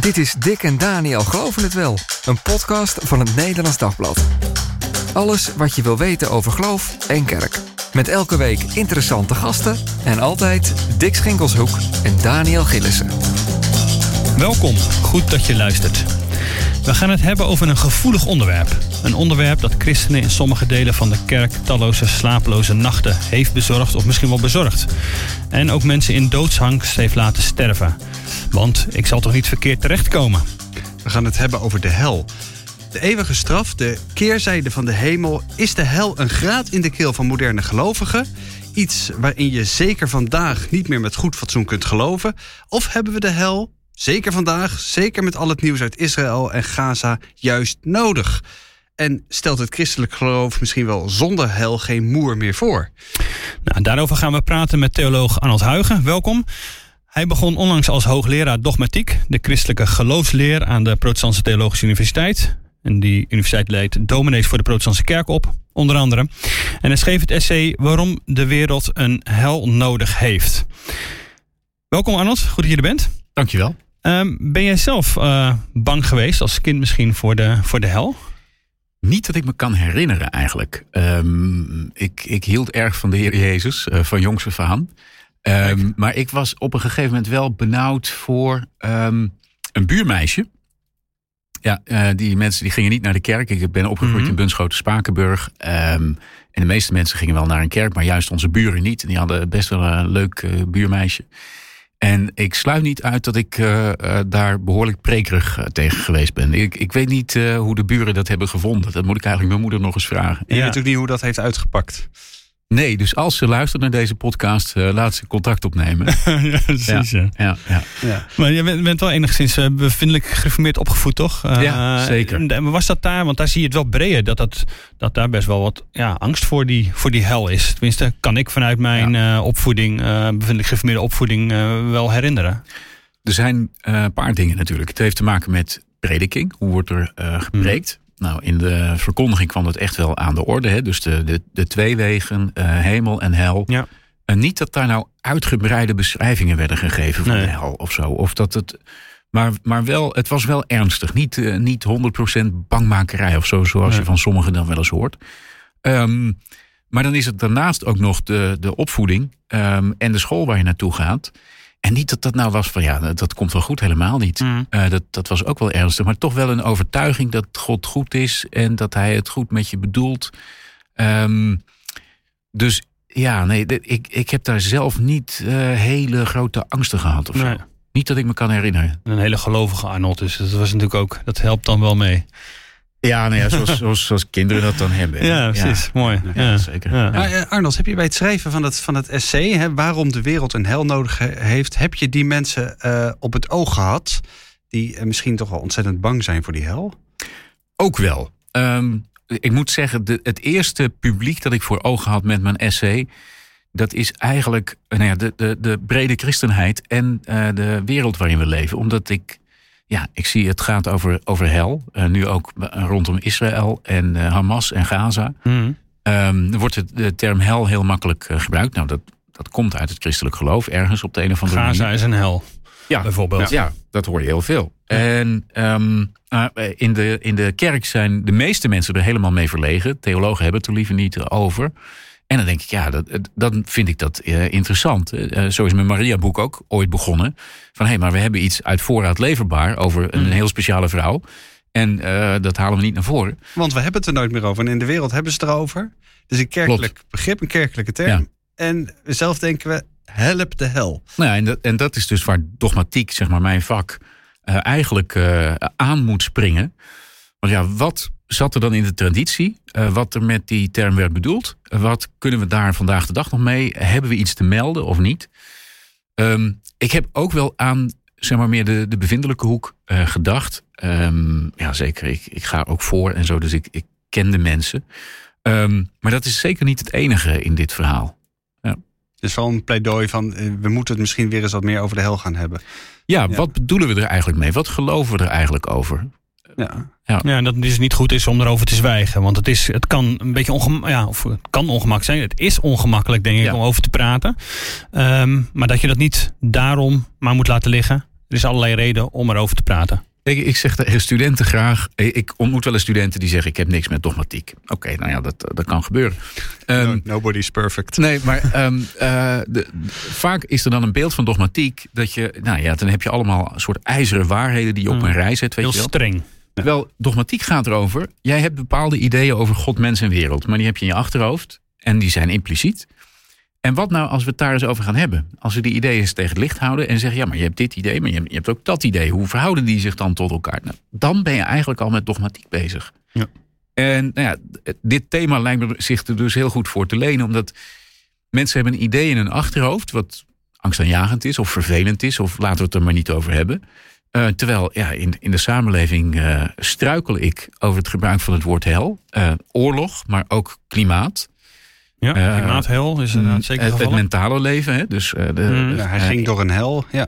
Dit is Dick en Daniel Geloven het Wel, een podcast van het Nederlands Dagblad. Alles wat je wil weten over geloof en kerk. Met elke week interessante gasten en altijd Dick Schinkelshoek en Daniel Gillissen. Welkom, goed dat je luistert. We gaan het hebben over een gevoelig onderwerp. Een onderwerp dat christenen in sommige delen van de kerk talloze slapeloze nachten heeft bezorgd of misschien wel bezorgd. En ook mensen in doodsangst heeft laten sterven. Want ik zal toch niet verkeerd terechtkomen? We gaan het hebben over de hel. De eeuwige straf, de keerzijde van de hemel. Is de hel een graad in de keel van moderne gelovigen? Iets waarin je zeker vandaag niet meer met goed fatsoen kunt geloven? Of hebben we de hel, zeker vandaag, zeker met al het nieuws uit Israël en Gaza, juist nodig? En stelt het christelijk geloof misschien wel zonder hel geen moer meer voor? Nou, daarover gaan we praten met theoloog Arnold Huigen. Welkom. Hij begon onlangs als hoogleraar dogmatiek, de christelijke geloofsleer aan de Protestantse Theologische Universiteit. En die universiteit leidt dominees voor de Protestantse kerk op, onder andere. En hij schreef het essay Waarom de wereld een hel nodig heeft. Welkom Arnold, goed dat je er bent. Dankjewel. Um, ben jij zelf uh, bang geweest als kind misschien voor de, voor de hel? Niet dat ik me kan herinneren eigenlijk. Um, ik, ik hield erg van de Heer Jezus, uh, van jongs af aan. Um, maar ik was op een gegeven moment wel benauwd voor um, een buurmeisje. Ja, uh, die mensen die gingen niet naar de kerk. Ik ben opgegroeid mm -hmm. in Bunschoten Spakenburg. Um, en de meeste mensen gingen wel naar een kerk, maar juist onze buren niet. En die hadden best wel een leuk uh, buurmeisje. En ik sluit niet uit dat ik uh, uh, daar behoorlijk prekerig uh, tegen geweest ben. Ik, ik weet niet hoe de buren dat hebben gevonden. Dat moet ik eigenlijk mijn moeder nog eens vragen. En je ja. weet ook niet hoe dat heeft uitgepakt. Nee, dus als ze luistert naar deze podcast, uh, laat ze contact opnemen. ja, precies. Ja. Ja, ja, ja. Maar je bent, bent wel enigszins uh, bevindelijk gereformeerd opgevoed, toch? Uh, ja, zeker. En was dat daar, want daar zie je het wel breder, dat, dat, dat daar best wel wat ja, angst voor die, voor die hel is. Tenminste, kan ik vanuit mijn ja. opvoeding, bevindelijk gereformeerde opvoeding, wel herinneren. Er zijn een paar dingen natuurlijk. Het heeft te maken met prediking. Hoe wordt er gepreekt? Hmm. Nou, in de verkondiging kwam het echt wel aan de orde. Hè? Dus de, de, de twee wegen, uh, hemel en hel. Ja. En niet dat daar nou uitgebreide beschrijvingen werden gegeven van nee. de hel of zo. Of dat het, maar, maar wel, het was wel ernstig. Niet, uh, niet 100% bangmakerij of zo, zoals nee. je van sommigen dan wel eens hoort. Um, maar dan is het daarnaast ook nog de, de opvoeding um, en de school waar je naartoe gaat. En niet dat dat nou was van ja, dat komt wel goed, helemaal niet. Mm. Uh, dat, dat was ook wel ernstig. Maar toch wel een overtuiging dat God goed is en dat hij het goed met je bedoelt. Um, dus ja, nee, ik, ik heb daar zelf niet uh, hele grote angsten gehad of nee. zo. Niet dat ik me kan herinneren. Een hele gelovige Arnold, dus dat was natuurlijk ook, dat helpt dan wel mee. Ja, nou ja zoals, zoals, zoals, kinderen dat dan hebben. Ja, precies. Ja. Mooi. Ja, ja. zeker. Ja. Maar, Arnold, heb je bij het schrijven van het, van het essay... Hè, waarom de wereld een hel nodig heeft... heb je die mensen uh, op het oog gehad... die uh, misschien toch wel ontzettend bang zijn voor die hel? Ook wel. Um, ik moet zeggen, de, het eerste publiek dat ik voor ogen had met mijn essay... dat is eigenlijk nou ja, de, de, de brede christenheid en uh, de wereld waarin we leven. Omdat ik... Ja, ik zie het gaat over, over hel. Uh, nu ook rondom Israël en uh, Hamas en Gaza. Mm. Um, er wordt het, de term hel heel makkelijk uh, gebruikt. Nou, dat, dat komt uit het christelijk geloof ergens op de een of andere Gaza manier. is een hel, ja, bijvoorbeeld. Ja, dat hoor je heel veel. Ja. En um, in, de, in de kerk zijn de meeste mensen er helemaal mee verlegen. Theologen hebben het er liever niet over. En dan denk ik, ja, dat, dan vind ik dat uh, interessant. Uh, zo is mijn Maria-boek ook ooit begonnen. Van hé, hey, maar we hebben iets uit voorraad leverbaar over een mm. heel speciale vrouw. En uh, dat halen we niet naar voren. Want we hebben het er nooit meer over. En in de wereld hebben ze het erover. Het is een kerkelijk begrip, een kerkelijke term. Ja. En zelf denken we, help de hel. Nou ja, en, dat, en dat is dus waar dogmatiek, zeg maar mijn vak, eigenlijk aan moet springen. Want ja, wat zat er dan in de traditie? Uh, wat er met die term werd bedoeld? Uh, wat kunnen we daar vandaag de dag nog mee? Hebben we iets te melden of niet? Um, ik heb ook wel aan zeg maar meer de, de bevindelijke hoek uh, gedacht. Um, ja, zeker. Ik, ik ga ook voor en zo, dus ik, ik ken de mensen. Um, maar dat is zeker niet het enige in dit verhaal. Ja. Dus wel een pleidooi van we moeten het misschien weer eens wat meer over de hel gaan hebben. Ja, ja. wat bedoelen we er eigenlijk mee? Wat geloven we er eigenlijk over? Ja. Ja. ja, en dat het dus niet goed is om erover te zwijgen. Want het, is, het kan een beetje ongemakkelijk, ja, of het kan ongemakkelijk zijn. Het is ongemakkelijk, denk ik, ja. om over te praten. Um, maar dat je dat niet daarom maar moet laten liggen. er is allerlei reden om erover te praten. Ik, ik zeg tegen studenten graag. Ik ontmoet wel eens studenten die zeggen: Ik heb niks met dogmatiek. Oké, nou ja, dat, dat kan gebeuren. No, Um, nobody's perfect. Nee, maar ehm, eh, de, vaak is er dan een beeld van dogmatiek. Dat je, nou ja, dan heb je allemaal een soort ijzeren waarheden die je op Mm. een rij zet. Weet Heel je wel. streng. Terwijl dogmatiek gaat erover. Jij hebt bepaalde ideeën over God, mens en wereld. Maar die heb je in je achterhoofd. En die zijn impliciet. En wat nou als we het daar eens over gaan hebben? Als we die ideeën eens tegen het licht houden en zeggen: ja, maar je hebt dit idee, maar je hebt, je hebt ook dat idee. Hoe verhouden die zich dan tot elkaar? Nou, dan ben je eigenlijk al met dogmatiek bezig. Ja. En nou ja, dit thema lijkt me zich er dus heel goed voor te lenen, omdat mensen hebben een idee in hun achterhoofd, wat angstaanjagend is of vervelend is, of laten we het er maar niet over hebben. Eh, terwijl ja, in, in de samenleving eh, struikel ik over het gebruik van het woord hel. Eh, oorlog, maar ook klimaat. Ja, klimaathel is inderdaad zeker het, het mentale leven. Hè? Dus, eh, de, Mm. Ja, hij ging door een hel. Ja.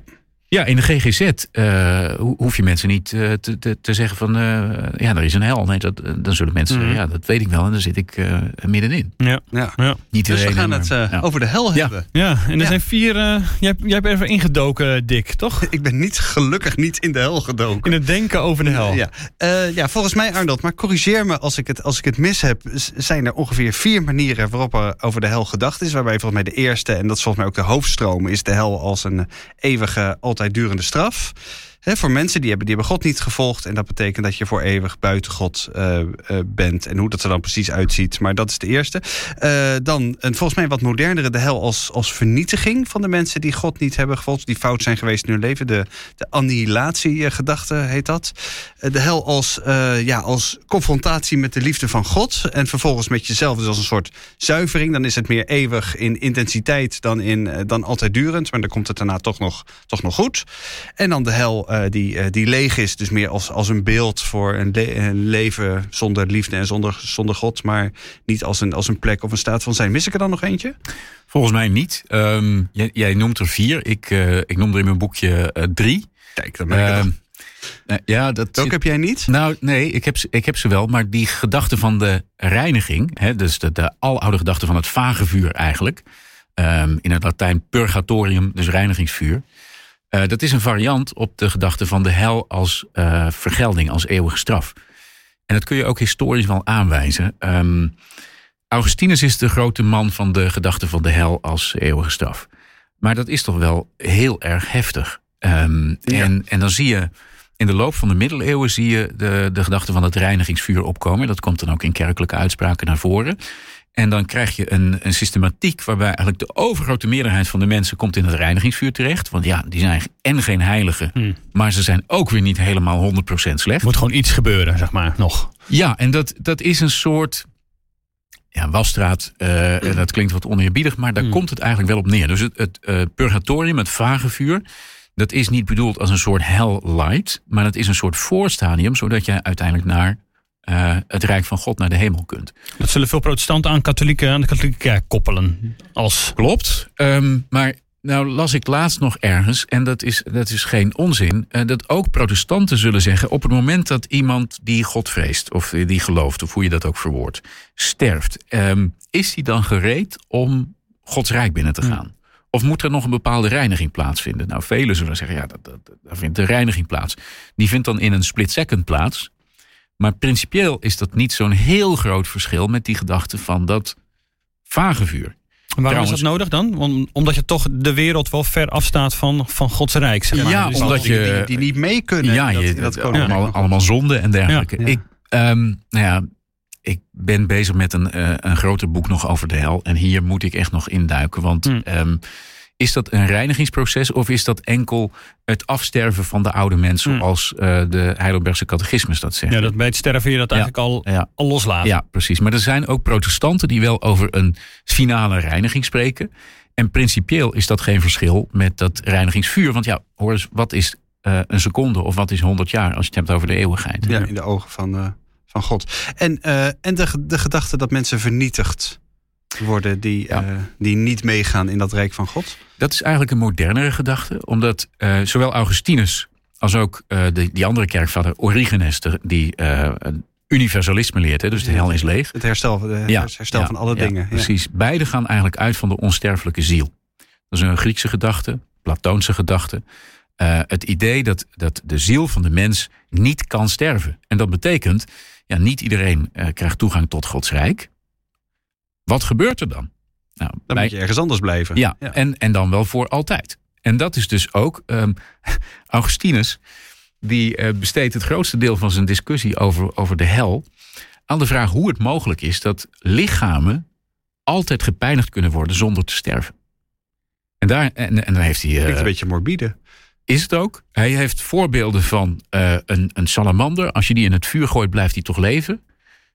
Ja, in de GGZ eh, ho- hoef je mensen niet eh, te, te, te zeggen van... eh, ja, er is een hel. Nee, dat, dan zullen mensen Mhm. zeggen, ja, dat weet ik wel. En dan zit ik eh, middenin. Ja, Ja. ja. Niet Dus we gaan maar- het eh, ja. over de hel hebben. ja, en er Ja. zijn vier... eh, jij, hebt- jij hebt even ingedoken, Dick, toch? Ik ben niet gelukkig niet in de hel gedoken. In het denken over de hel. Ja. Eh, ja, volgens mij Arnold, maar corrigeer me als ik het, als ik het mis heb. Zijn er ongeveer vier manieren waarop er over de hel gedacht is. Waarbij volgens mij de eerste, en dat is volgens mij ook de hoofdstroom, is de hel als een eeuwige, altijd durende straf. Voor mensen die hebben, die hebben God niet gevolgd. En dat betekent dat je voor eeuwig buiten God eh, eh, bent. En hoe dat er dan precies uitziet. Maar dat is de eerste. Eh, dan een volgens mij wat modernere de hel als, als vernietiging van de mensen die God niet hebben gevolgd. Die fout zijn geweest in hun leven. De, de annihilatiegedachte heet dat. De hel als, ja, als confrontatie met de liefde van God. En vervolgens met jezelf, dus als een soort zuivering. Dan is het meer eeuwig in intensiteit dan, in, dan altijd durend. Maar dan komt het daarna toch nog, toch nog goed. En dan de hel eh, die, eh, die leeg is. Dus meer als, als een beeld voor een, le- een leven zonder liefde en zonder, zonder God. Maar niet als een, als een plek of een staat van zijn. Mis ik er dan nog eentje? Volgens mij niet. Ehm, jij, jij noemt er vier. Ik, eh, ik noem er in mijn boekje drie. Kijk, dan ben ik er Ehm, eh, ja, dat zit- heb jij niet? Nou, nee, ik heb, ze- ik heb ze wel. Maar die gedachte van de reiniging, hè, dus de, de aloude gedachte van het vagevuur eigenlijk. ehm, in het Latijn purgatorium, dus reinigingsvuur. Eh, dat is een variant op de gedachte van de hel als eh, vergelding, als eeuwige straf. En dat kun je ook historisch wel aanwijzen. Ehm, Augustinus is de grote man van de gedachte van de hel als eeuwige straf. Maar dat is toch wel heel erg heftig. Ehm, Ja. en, en dan zie je in de loop van de middeleeuwen zie je de, de gedachte van het reinigingsvuur opkomen. Dat komt dan ook in kerkelijke uitspraken naar voren. En dan krijg je een, een systematiek waarbij eigenlijk de overgrote meerderheid van de mensen komt in het reinigingsvuur terecht. Want ja, die zijn en geen heiligen, Hmm. maar ze zijn ook weer niet helemaal 100% slecht. Er moet gewoon iets gebeuren, zeg maar, nog. Ja, en dat, dat is een soort. Ja, wasstraat, eh, dat klinkt wat oneerbiedig, maar daar Mm. komt het eigenlijk wel op neer. Dus het, het eh, purgatorium, het vagevuur, dat is niet bedoeld als een soort hell light, maar dat is een soort voorstadium, zodat je uiteindelijk naar eh, het Rijk van God, naar de hemel kunt. Dat zullen veel protestanten aan, katholieke, aan de katholieke kerk koppelen. Als, Klopt. Ehm, maar nou las ik laatst nog ergens, en dat is, dat is geen onzin, eh, dat ook protestanten zullen zeggen: op het moment dat iemand die God vreest, of die gelooft, of hoe je dat ook verwoordt, sterft, ehm, is hij dan gereed om Gods Rijk binnen te gaan? Of moet er nog een bepaalde reiniging plaatsvinden? Nou, velen zullen zeggen: ja, dat, dat, daar vindt de reiniging plaats. Die vindt dan in een split second plaats. Maar principieel is dat niet zo'n heel groot verschil met die gedachte van dat vagevuur. waarom Trouwens- is dat nodig dan? Om, omdat je toch de wereld wel ver afstaat van, van Gods Rijk. Zeg maar. Ja, Dus omdat dat- je- die, die niet mee kunnen. Ja, dat, je, dat allemaal, zonde en dergelijke. Ja. Ik, ehm, nou ja, ik ben bezig met een, eh, een groter boek nog over de hel. En hier moet ik echt nog induiken. Want Hmm. ehm, is dat een reinigingsproces of is dat enkel het afsterven van de oude mens... Hmm. zoals eh, de Heidelbergse catechismus dat zegt? ja, dat bij het sterven je dat Ja. eigenlijk al, Ja. al loslaat. Ja, precies. Maar er zijn ook protestanten die wel over een finale reiniging spreken. En principieel is dat geen verschil met dat reinigingsvuur. Want ja, hoor eens, wat is eh, een seconde of wat is 100 jaar als je het hebt over de eeuwigheid? Ja, in de ogen van, eh, van God. En, eh, en de, de gedachte dat mensen vernietigd worden die, Ja. eh, die niet meegaan in dat rijk van God. Dat is eigenlijk een modernere gedachte. Omdat eh, zowel Augustinus als ook eh, de, die andere kerkvader Origenes... de- die universalisme leert, hè, dus de hel is leeg. Het herstel, de, Ja, het herstel ja, van alle dingen. Ja. Precies. Beide gaan eigenlijk uit van de onsterfelijke ziel. Dat is een Griekse gedachte, Platoonse gedachte. het idee dat, dat de ziel van de mens niet kan sterven. En dat betekent, ja, niet iedereen krijgt toegang tot Gods Rijk. Wat gebeurt er dan? Nou, Dan bij- moet je ergens anders blijven. ja, En, en dan wel voor altijd. En dat is dus ook ehm, Augustinus, die eh, besteedt het grootste deel van zijn discussie over, over de hel aan de vraag hoe het mogelijk is dat lichamen altijd gepijnigd kunnen worden zonder te sterven. En, daar, en, en dan heeft hij. eh, een beetje morbide. is het ook. Hij heeft voorbeelden van eh, een, een salamander. Als je die in het vuur gooit, blijft die toch leven.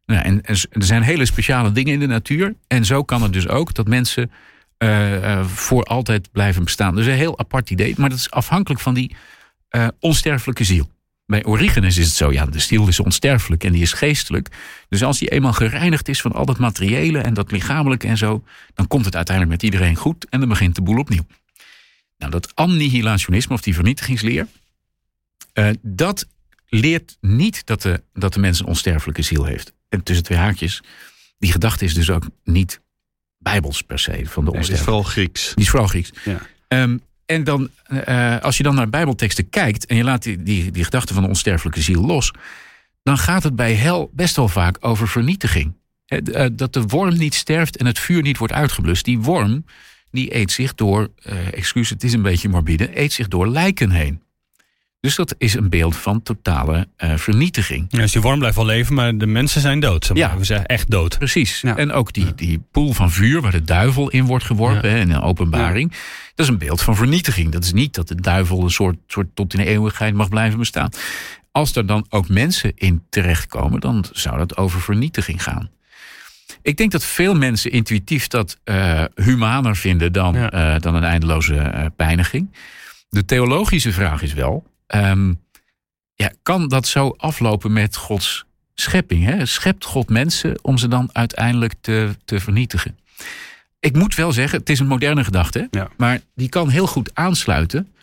En, er zijn hele speciale dingen in de natuur. En zo kan het dus ook dat mensen eh, eh, voor altijd blijven bestaan. Dus een heel apart idee. Maar dat is afhankelijk van die eh, onsterfelijke ziel. Bij Origenes is het zo, ja, de ziel is onsterfelijk en die is geestelijk. Dus als die eenmaal gereinigd is van al dat materiële en dat lichamelijke en zo, dan komt het uiteindelijk met iedereen goed en dan begint de boel opnieuw. Nou, dat annihilationisme of die vernietigingsleer, dat leert niet dat de, dat de mens een onsterfelijke ziel heeft. En tussen twee haakjes, die gedachte is dus ook niet bijbels per se van de Nee, het is vooral Grieks. Die is vooral Grieks. Ja. Ehm, en dan, eh, als je dan naar Bijbelteksten kijkt en je laat die, die, die gedachte van de onsterfelijke ziel los, dan gaat het bij hel best wel vaak over vernietiging. Eh, dat de worm niet sterft en het vuur niet wordt uitgeblust. Die worm die eet zich door, eh excuus, het is een beetje morbide, eet zich door lijken heen. Dus dat is een beeld van totale eh, vernietiging. Ja, dus die worm blijft wel leven, maar de mensen zijn dood. Zeg maar. Ja. We zeggen echt dood. Precies. Ja. En ook die, die poel van vuur waar de duivel in wordt geworpen hè, in een openbaring. Dat is een beeld van vernietiging. Dat is niet dat de duivel een soort, soort tot in de eeuwigheid mag blijven bestaan. Als er dan ook mensen in terechtkomen, dan zou dat over vernietiging gaan. Ik denk dat veel mensen intuïtief dat eh, humaner vinden dan, Ja. eh, dan een eindeloze eh, pijniging. De theologische vraag is wel: ehm, ja, kan dat zo aflopen met Gods schepping? Hè? Schept God mensen om ze dan uiteindelijk te, te vernietigen? Ik moet wel zeggen, het is een moderne gedachte? Ja. maar die kan heel goed aansluiten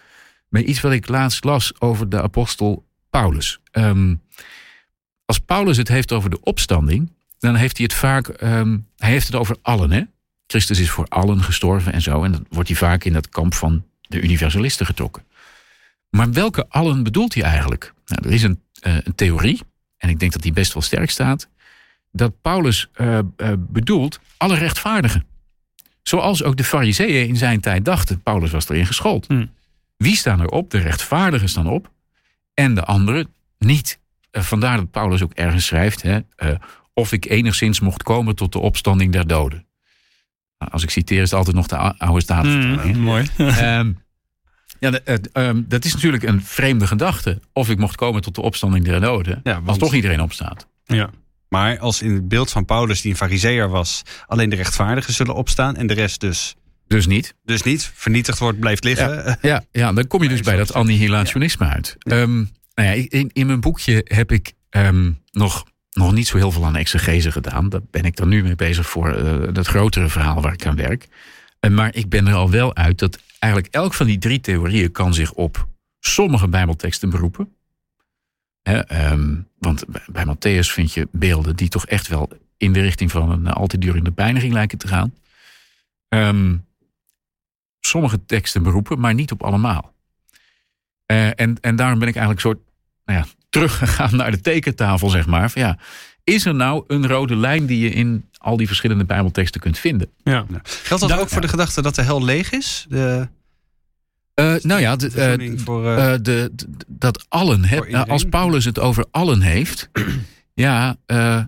bij iets wat ik laatst las over de apostel Paulus. Ehm, als Paulus het heeft over de opstanding, dan heeft hij het vaak, ehm, hij heeft het over allen. Hè? Christus is voor allen gestorven en zo. En dan wordt hij vaak in dat kamp van de universalisten getrokken. Maar welke allen bedoelt hij eigenlijk? Nou, er is een, eh, een theorie, en ik denk dat die best wel sterk staat, dat Paulus eh, eh, bedoelt alle rechtvaardigen. Zoals ook de fariseeën in zijn tijd dachten. Paulus was erin geschoold. Hmm. Wie staan erop? De rechtvaardigen staan op en de anderen niet. Vandaar dat Paulus ook ergens schrijft: hè, of ik enigszins mocht komen tot de opstanding der doden. Nou, als ik citeer, is het altijd nog de ou- oude statenvertaling. Mm, mooi. Ehm, ja, ehm, dat is natuurlijk een vreemde gedachte. Of ik mocht komen tot de opstanding der doden. Ja, als toch iedereen opstaat. ja. Maar als in het beeld van Paulus, die een fariseer was, alleen de rechtvaardigen zullen opstaan en de rest dus, Dus niet. dus niet vernietigd wordt, blijft liggen. Ja, ja dan kom je dus bij dat annihilationisme uit. Ehm, nou ja, in, in mijn boekje heb ik ehm, nog, nog niet zo heel veel aan exegese gedaan. Daar ben ik dan nu mee bezig voor eh, dat grotere verhaal waar ik aan werk. Eh, maar ik ben er al wel uit dat eigenlijk elk van die drie theorieën kan zich op sommige bijbelteksten beroepen. Ehm, want bij- Matthäus vind je beelden die toch echt wel in de richting van een altijd durende pijniging lijken te gaan. Ehm, sommige teksten beroepen, maar niet op allemaal. Eh, en, en daarom ben ik eigenlijk soort nou ja, teruggegaan naar de tekentafel, zeg maar. Van ja, is er nou een rode lijn die je in al die verschillende Bijbelteksten kunt vinden? ja. Geldt dat Daar- ook voor de gedachte dat de hel leeg is? De Eh, nou ja, de, eh, voor, eh, de, de- dat allen. Iedereen? als Paulus het over allen heeft, ja, eh,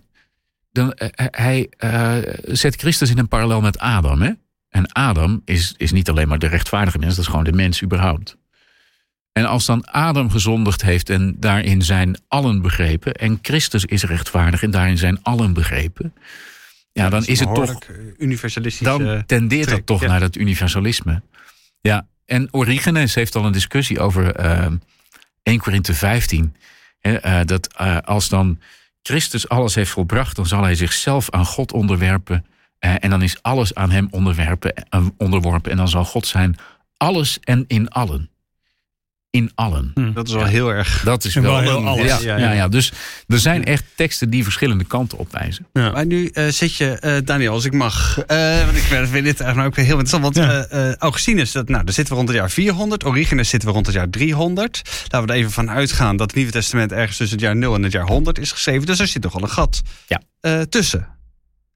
dan hij eh, zet Christus in een parallel met Adam. Hè? En Adam is, is niet alleen maar de rechtvaardige mens, dat is gewoon de mens überhaupt. En als dan Adam gezondigd heeft en daarin zijn allen begrepen, en Christus is rechtvaardig en daarin zijn allen begrepen, ja, dan is het toch eh, universalistisch. dan eh, tendeert dat toch ja. naar dat universalisme. Ja, en Origenes heeft al een discussie over eh 1 Korinthe 15. Hè, eh, dat als dan Christus alles heeft volbracht, dan zal hij zichzelf aan God onderwerpen. en dan is alles aan hem onderwerpen, onderworpen. En dan zal God zijn alles en in allen. In allen. Dat is wel heel erg. Dat is wel, heel alles. Ja, Ja, ja, ja. ja, Dus er zijn echt teksten die verschillende kanten opwijzen. Maar nu eh, zit je, eh, Daniel, als ik mag. eh, want ik vind vind dit eigenlijk ook heel interessant. Want Ja. eh, eh, Augustinus, dat, nou, daar zitten we rond het jaar 400. Origenes zitten we rond het jaar 300. Laten we er even van uitgaan dat het Nieuwe Testament ergens tussen het jaar 0 en het jaar 100 is geschreven. Dus er zit toch al een gat Ja. eh, tussen.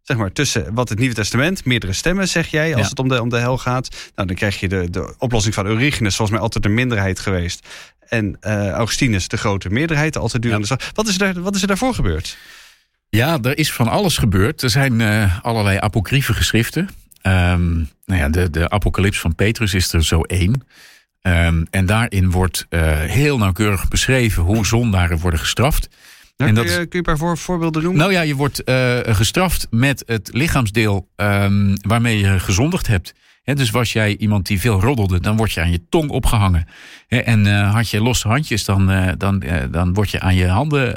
Zeg maar, tussen wat het Nieuwe Testament, meerdere stemmen zeg jij, als Ja. het om de, om de hel gaat. Nou, dan krijg je de, de oplossing van Origenes, volgens mij altijd de minderheid geweest. En eh, Augustinus de grote meerderheid, altijd duur aan de slag. Wat is, er, wat is er daarvoor gebeurd? Ja, er is van alles gebeurd. Er zijn eh, allerlei apocryfe geschriften. Ehm, nou ja, de, de apocalyps van Petrus is er zo één. Ehm, en daarin wordt eh, heel nauwkeurig beschreven hoe zondaren worden gestraft. Nou, En kun, dat je, kun je een paar voor, voorbeelden noemen? Nou ja, je wordt eh, gestraft met het lichaamsdeel ehm, waarmee je gezondigd hebt. Hè, dus was jij iemand die veel roddelde, dan word je aan je tong opgehangen. Hè, en eh, had je losse handjes, dan, eh, dan, dan word je aan je handen.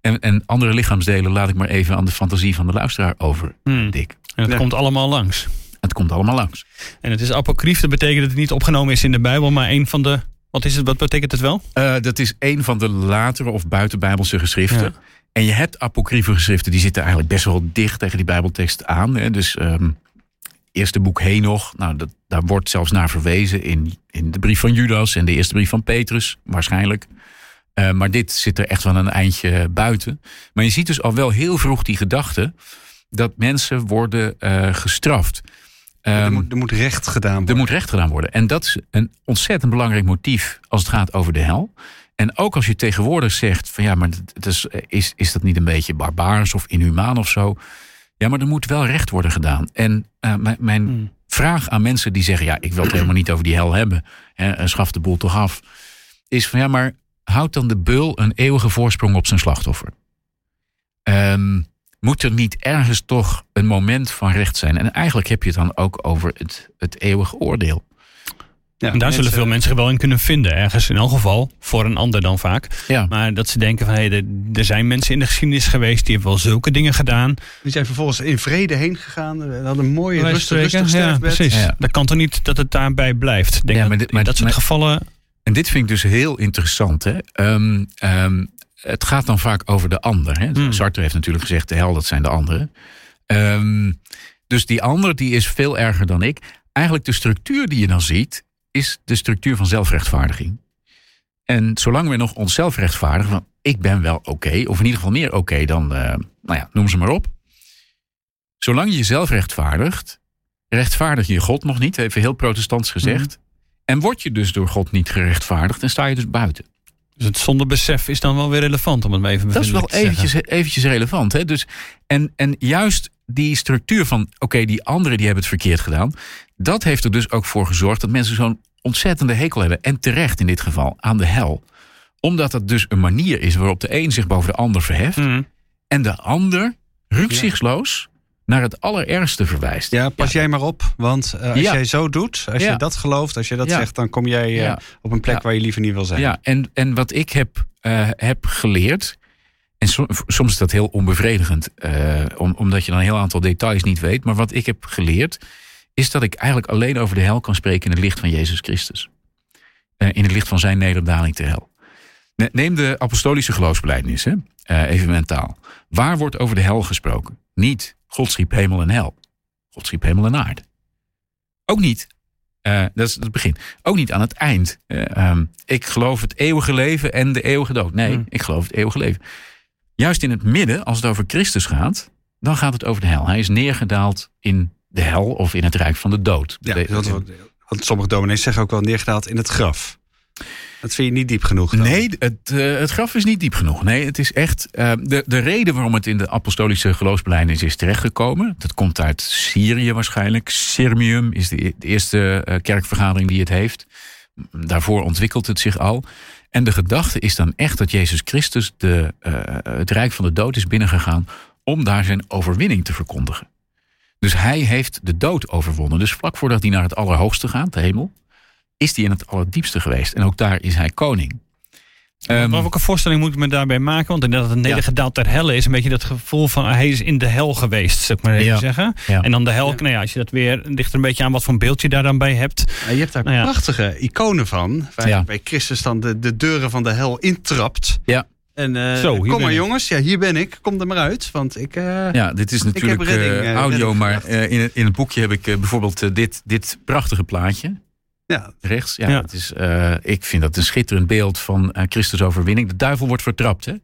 en, en andere lichaamsdelen laat ik maar even aan de fantasie van de luisteraar over, Hmm. Dick. En het Ja. komt allemaal langs. Het komt allemaal langs. En het is apocryf, dat betekent dat het niet opgenomen is in de Bijbel, maar een van de. Wat is het? Wat betekent het wel? Eh, dat is een van de latere of buitenbijbelse geschriften. Ja. En je hebt apocryfe geschriften, die zitten eigenlijk best wel dicht tegen die bijbeltekst aan. Hè. Dus ehm eerste boek Henoch, nou, dat, daar wordt zelfs naar verwezen in, in de brief van Judas en de eerste brief van Petrus, waarschijnlijk. Eh, maar dit zit er echt wel een eindje buiten. Maar je ziet dus al wel heel vroeg die gedachte dat mensen worden eh, gestraft. Er, Ehm, moet, er moet recht gedaan worden. er moet recht gedaan worden. En dat is een ontzettend belangrijk motief als het gaat over de hel. En ook als je tegenwoordig zegt van ja, maar dat is, is, is dat niet een beetje barbaars of inhumaan of zo? Ja, maar er moet wel recht worden gedaan. En eh, mijn, mijn Hmm. vraag aan mensen die zeggen ja, ik wil het helemaal niet over die hel hebben. Hè, en schaf de boel toch af. Is van ja, maar houdt dan de beul een eeuwige voorsprong op zijn slachtoffer? Ehm, moet er niet ergens toch een moment van recht zijn? En eigenlijk heb je het dan ook over het, het eeuwige oordeel. Ja, En daar zullen veel mensen zich wel in kunnen vinden, ergens in elk geval, voor een ander dan vaak. Ja. Maar dat ze denken van hé, er, er zijn mensen in de geschiedenis geweest die hebben wel zulke dingen gedaan. Die zijn vervolgens in vrede heen gegaan. We hadden een mooie, rustig, rustig. Ja, sterfbed. precies. Ja. Dat kan toch niet dat het daarbij blijft. Denk Ja, maar dit- in maar- dat soort maar- gevallen. En dit vind ik dus heel interessant. Hè? Ehm, ehm, het gaat dan vaak over de ander. Hè? Hmm. Sartre heeft natuurlijk gezegd: de hel, dat zijn de anderen. Ehm, dus die ander die is veel erger dan ik. Eigenlijk de structuur die je dan ziet, is de structuur van zelfrechtvaardiging. En zolang we nog onszelf rechtvaardigen, van ik ben wel oké, of in ieder geval meer oké dan, eh, nou ja, noem ze maar op. Zolang je jezelf rechtvaardigt, rechtvaardig je God nog niet, even heel protestants gezegd. En word je dus door God niet gerechtvaardigd, dan sta je dus buiten. Dus het zonder besef is dan wel weer relevant om het maar even Dat is wel te zeggen. eventjes, eventjes relevant. Hè? Dus, en, en juist die structuur van, oké, die anderen die hebben het verkeerd gedaan. Dat heeft er dus ook voor gezorgd dat mensen zo'n ontzettende hekel hebben. En terecht in dit geval, aan de hel. Omdat het dus een manier is waarop de een zich boven de ander verheft. Hmm. En de ander rukzichtsloos naar het allerergste verwijst. Ja, pas jij maar op. Want eh, als Ja. jij zo doet, als Ja. je dat gelooft, als je dat zegt, dan kom jij eh, op een plek waar je liever niet wil zijn. Ja, en, en wat ik heb, eh, heb geleerd. En som- soms is dat heel onbevredigend, om, omdat je dan een heel aantal details niet weet. Maar wat ik heb geleerd, is dat ik eigenlijk alleen over de hel kan spreken in het licht van Jezus Christus. In het licht van zijn nederdaling ter hel. Ne- Neem de apostolische hè? eh, even mentaal. Waar wordt over de hel gesproken? Niet God schiep hemel en hel. God schiep hemel en aarde. Ook niet eh, dat is het begin. Ook niet aan het eind. Eh, ehm, ik geloof het eeuwige leven en de eeuwige dood. Nee, Hmm. ik geloof het eeuwige leven. Juist in het midden, als het over Christus gaat, dan gaat het over de hel. Hij is neergedaald in de hel of in het rijk van de dood. Ja, want, want sommige dominees zeggen ook wel neergedaald in het graf. Dat vind je niet diep genoeg. Nee, het, eh, het graf is niet diep genoeg. Nee, het is echt. eh, de, de reden waarom het in de apostolische geloofsbelijdenis is terechtgekomen. Dat komt uit Syrië waarschijnlijk. Sirmium is de, de eerste eh, kerkvergadering die het heeft. Daarvoor ontwikkelt het zich al. En de gedachte is dan echt dat Jezus Christus de, het rijk van de dood is binnengegaan. om daar zijn overwinning te verkondigen. Dus hij heeft de dood overwonnen. Dus vlak voordat hij naar het Allerhoogste gaat, de hemel, is hij in het Allerdiepste geweest. En ook daar is hij koning. Ehm, Welke voorstelling moet ik me daarbij maken? Want inderdaad, het Ja. nedergedaald ter helle is een beetje dat gevoel van ah, hij is in de hel geweest, zou ik maar even Ja. zeggen. Ja. En dan de hel, nou ja, als je dat weer ligt er een beetje aan wat voor een beeld je daar dan bij hebt. Ja, je hebt daar Nou ja. prachtige iconen van. Waar Ja. bij Christus dan de, de deuren van de hel intrapt. Ja. En eh, Zo, kom maar ik. jongens, ja, hier ben ik. Kom er maar uit. Want ik. eh, Ja, dit is natuurlijk redding, eh, audio, redding maar eh, in, het, in het boekje heb ik bijvoorbeeld dit, dit prachtige plaatje. Ja, Rechts. Ja, Ja. Het is, eh, ik vind dat een schitterend beeld van eh, Christus overwinning. De duivel wordt vertrapt. Hè?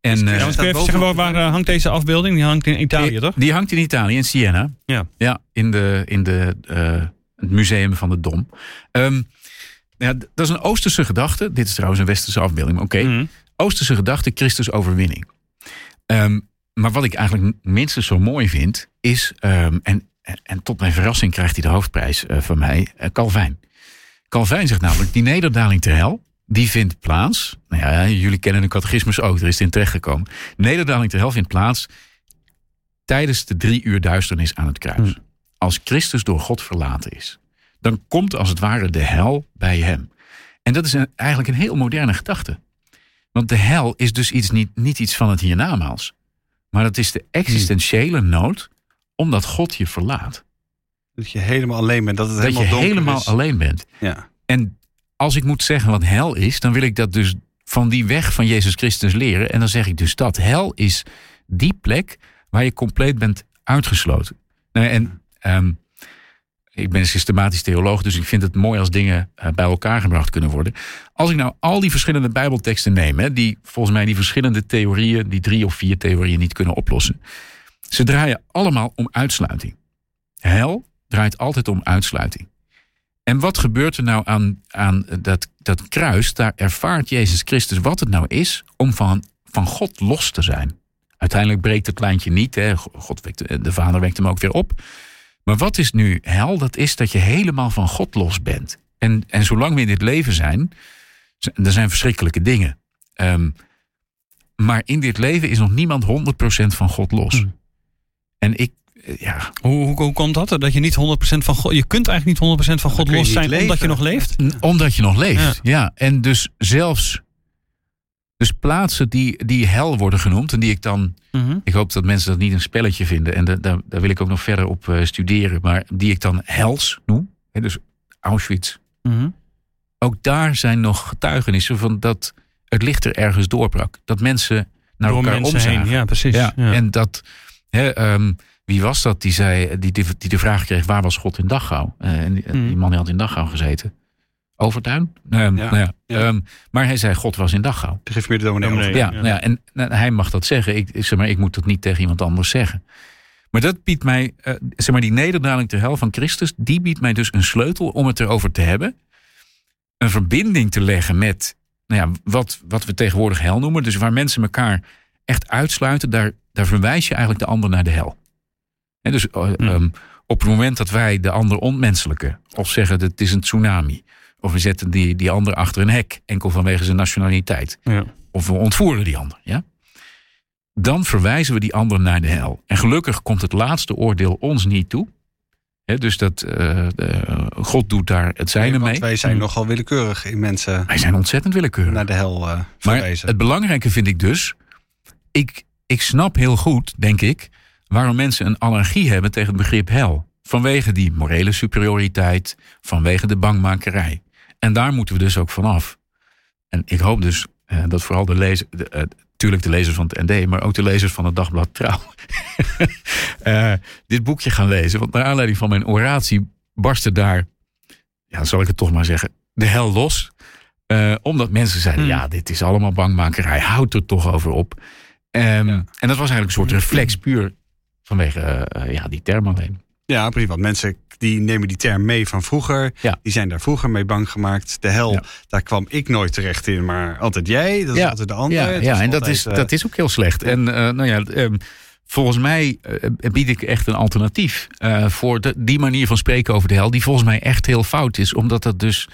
En, eh, Ja, staat want kun je even bovenop zeggen, waar, hangt deze afbeelding? Die hangt in Italië, die, toch? die hangt in Italië, in Siena. Ja. Ja, in, de, in de, eh, het museum van de Dom. Ehm, ja, dat is een Oosterse gedachte. Dit is trouwens een Westerse afbeelding, maar oké. Mhm. Oosterse gedachte, Christus overwinning. Ehm, maar wat ik eigenlijk minstens zo mooi vind, is, ehm, en, en, tot mijn verrassing krijgt hij de hoofdprijs eh, van mij, Calvijn. Calvijn zegt namelijk, die nederdaling ter hel, die vindt plaats. Nou ja, jullie kennen de catechismus ook, er is het in terechtgekomen. Nederdaling ter hel vindt plaats tijdens de drie uur duisternis aan het kruis. Hmm. Als Christus door God verlaten is. Dan komt als het ware de hel bij hem. En dat is een- eigenlijk een heel moderne gedachte. Want de hel is dus iets, niet, niet iets van het hiernamaals. Maar dat is de existentiële nood omdat God je verlaat. Dat je helemaal alleen bent. Dat het dat helemaal je helemaal is. alleen bent. Ja. En als ik moet zeggen wat hel is, dan wil ik dat dus van die weg van Jezus Christus leren. En dan zeg ik dus dat hel is die plek waar je compleet bent uitgesloten. Nou, en ehm, ik ben systematisch theoloog, dus ik vind het mooi als dingen eh, bij elkaar gebracht kunnen worden. Als ik nou al die verschillende Bijbelteksten neem, hè, die volgens mij die verschillende theorieën, die drie of vier theorieën niet kunnen oplossen. Ze draaien allemaal om uitsluiting. Hel draait altijd om uitsluiting. En wat gebeurt er nou aan, aan dat, dat kruis? Daar ervaart Jezus Christus wat het nou is om van, van God los te zijn. Uiteindelijk breekt het lijntje niet. Hè. God wekt, de Vader wekt hem ook weer op. Maar wat is nu hel? Dat is dat je helemaal van God los bent. En, en zolang we in dit leven zijn, er zijn verschrikkelijke dingen. Ehm, maar in dit leven is nog niemand 100% van God los. Hmm. En ik, eh, ja, Hoe, hoe, hoe komt dat? Dat je niet 100% van God... Je kunt eigenlijk niet 100% van God los zijn omdat je nog leeft? Omdat je nog leeft, Ja. ja. En dus zelfs... Dus plaatsen die, die hel worden genoemd... en die ik dan... Mhm. Ik hoop dat mensen dat niet een spelletje vinden... en da- daar, daar wil ik ook nog verder op eh, studeren... maar die ik dan hels noem. Hè, dus Auschwitz. Mhm. Ook daar zijn nog getuigenissen van dat het licht er ergens doorbrak. Dat mensen naar Door elkaar mensen omzagen. heen, ja precies. Ja, Ja. En dat, hè, ehm, wie was dat die, zei, die, die, die de vraag kreeg: waar was God in Dachau? Eh, en die, Hmm. die man die had in Dachau gezeten. Overtuin? Ja. Nou ja, Ja. ehm, maar hij zei: God was in Dachau. Geef me de dominee Dominee. over. Ja, ja. Nou ja, en nou, hij mag dat zeggen. Ik, ik zeg maar, ik moet dat niet tegen iemand anders zeggen. Maar dat biedt mij, eh, zeg maar, die nederdaling ter hel van Christus, die biedt mij dus een sleutel om het erover te hebben. Een verbinding te leggen met, nou ja, wat, wat we tegenwoordig hel noemen. Dus waar mensen elkaar echt uitsluiten, daar, daar verwijs je eigenlijk de ander naar de hel. En dus eh, Hmm. ehm, op het moment dat wij de ander ontmenselijken, of zeggen dat het is een tsunami, of we zetten die, die ander achter een hek, enkel vanwege zijn nationaliteit Ja. of we ontvoeren die ander, ja? dan verwijzen we die ander naar de hel. En gelukkig komt het laatste oordeel ons niet toe. Hè, dus dat eh, God doet daar het zijne Nee, mee. wij zijn Hmm. nogal willekeurig in mensen Wij zijn ontzettend willekeurig. naar de hel eh maar verwijzen. het belangrijke vind ik dus... Ik, ik snap heel goed, denk ik... waarom mensen een allergie hebben tegen het begrip hel. Vanwege die morele superioriteit. Vanwege de bangmakerij. En daar moeten we dus ook vanaf. En ik hoop dus eh, dat vooral de lezers... Eh, tuurlijk de lezers van het ND... maar ook de lezers van het Dagblad Trouw... eh, dit boekje gaan lezen. Want naar aanleiding van mijn oratie... barstte daar... Ja, zal ik het toch maar zeggen... de hel los... Eh, omdat mensen zeiden, Hmm. ja, dit is allemaal bangmakerij. Houd er toch over op. Ehm, En dat was eigenlijk een soort reflex puur vanwege eh, ja, die term alleen. Ja, precies. Want mensen die nemen die term mee van vroeger. Ja. Die zijn daar vroeger mee bang gemaakt. De hel, Ja. daar kwam ik nooit terecht in, maar altijd jij. Dat is ja, altijd de ander. ja, ja en dat is, eh, dat is ook heel slecht. En eh, nou ja, ehm, volgens mij bied ik echt een alternatief voor de, die manier van spreken over de hel, die volgens mij echt heel fout is, omdat dat dus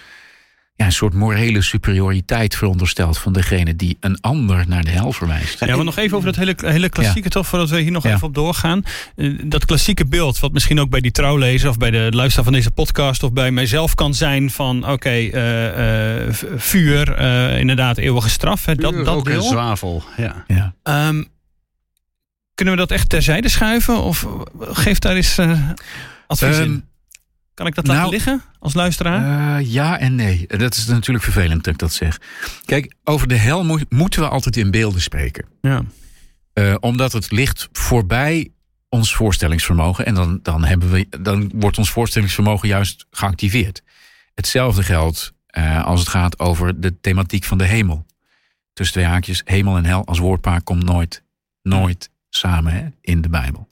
ja, een soort morele superioriteit veronderstelt van degene die een ander naar de hel verwijst. Ja, maar nog even over dat hele, hele klassieke, toch, voordat we hier nog Ja. even op doorgaan. Eh, Dat klassieke beeld, wat misschien ook bij die trouwlezer of bij de luisteraar van deze podcast of bij mijzelf kan zijn van, oké, eh, eh, vuur, eh, inderdaad, eeuwige straf. Hè, dat, Vuur, dat rook en deel. zwavel. Ja. Ja. Ehm, kunnen we dat echt terzijde schuiven? Of geef daar eens advies Ehm, in? Kan ik dat laten nou, liggen als luisteraar? Eh, ja en nee. Dat is natuurlijk vervelend dat ik dat zeg. Kijk, over de hel mo- moeten we altijd in beelden spreken. ja. Eh, omdat het ligt voorbij ons voorstellingsvermogen. En dan, dan, hebben we, dan wordt ons voorstellingsvermogen juist geactiveerd. Hetzelfde geldt eh, als het gaat over de thematiek van de hemel. Tussen twee haakjes, hemel en hel als woordpaar komt nooit, nooit samen hè, in de Bijbel.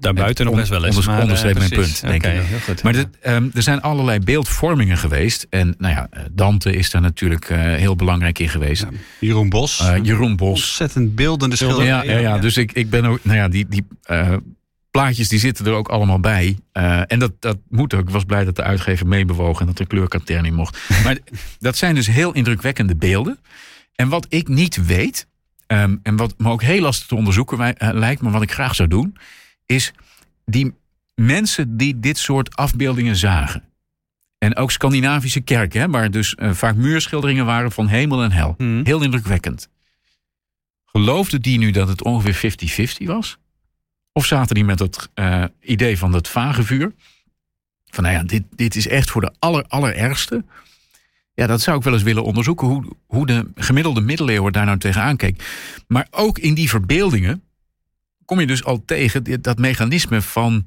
Daarbuiten nog best wel eens. onders- eh, onderstreep mijn punt, denk ik. heel goed. Maar dit, ehm, er zijn allerlei beeldvormingen geweest. En nou ja, eh, Dante is daar natuurlijk eh, heel belangrijk in geweest. Ja. Jeroen Bos. Eh, Jeroen Bos. Ontzettend beeldende Ja, schilderijen. ja, ja, dus ik, ik ben ook, nou ja, die, die eh, plaatjes die zitten er ook allemaal bij. Eh, en dat, dat moet ook. Ik was blij dat de uitgever meebewoog en dat er kleurkatern in mocht. Maar dat zijn dus heel indrukwekkende beelden. En wat ik niet weet, ehm, en wat me ook heel lastig te onderzoeken wij- lijkt, maar wat ik graag zou doen, is die mensen die dit soort afbeeldingen zagen. En ook Scandinavische kerken, hè, waar dus eh, vaak muurschilderingen waren van hemel en hel. Hmm. Heel indrukwekkend. Geloofde die nu dat het ongeveer 50-50 was? Of zaten die met het eh, idee van het vage vuur? Van nou ja, dit, dit is echt voor de aller, allerergste. Ja, dat zou ik wel eens willen onderzoeken. Hoe, hoe de gemiddelde middeleeuwen daar nou tegenaan keek. Maar ook in die verbeeldingen kom je dus al tegen dit- dat mechanisme van,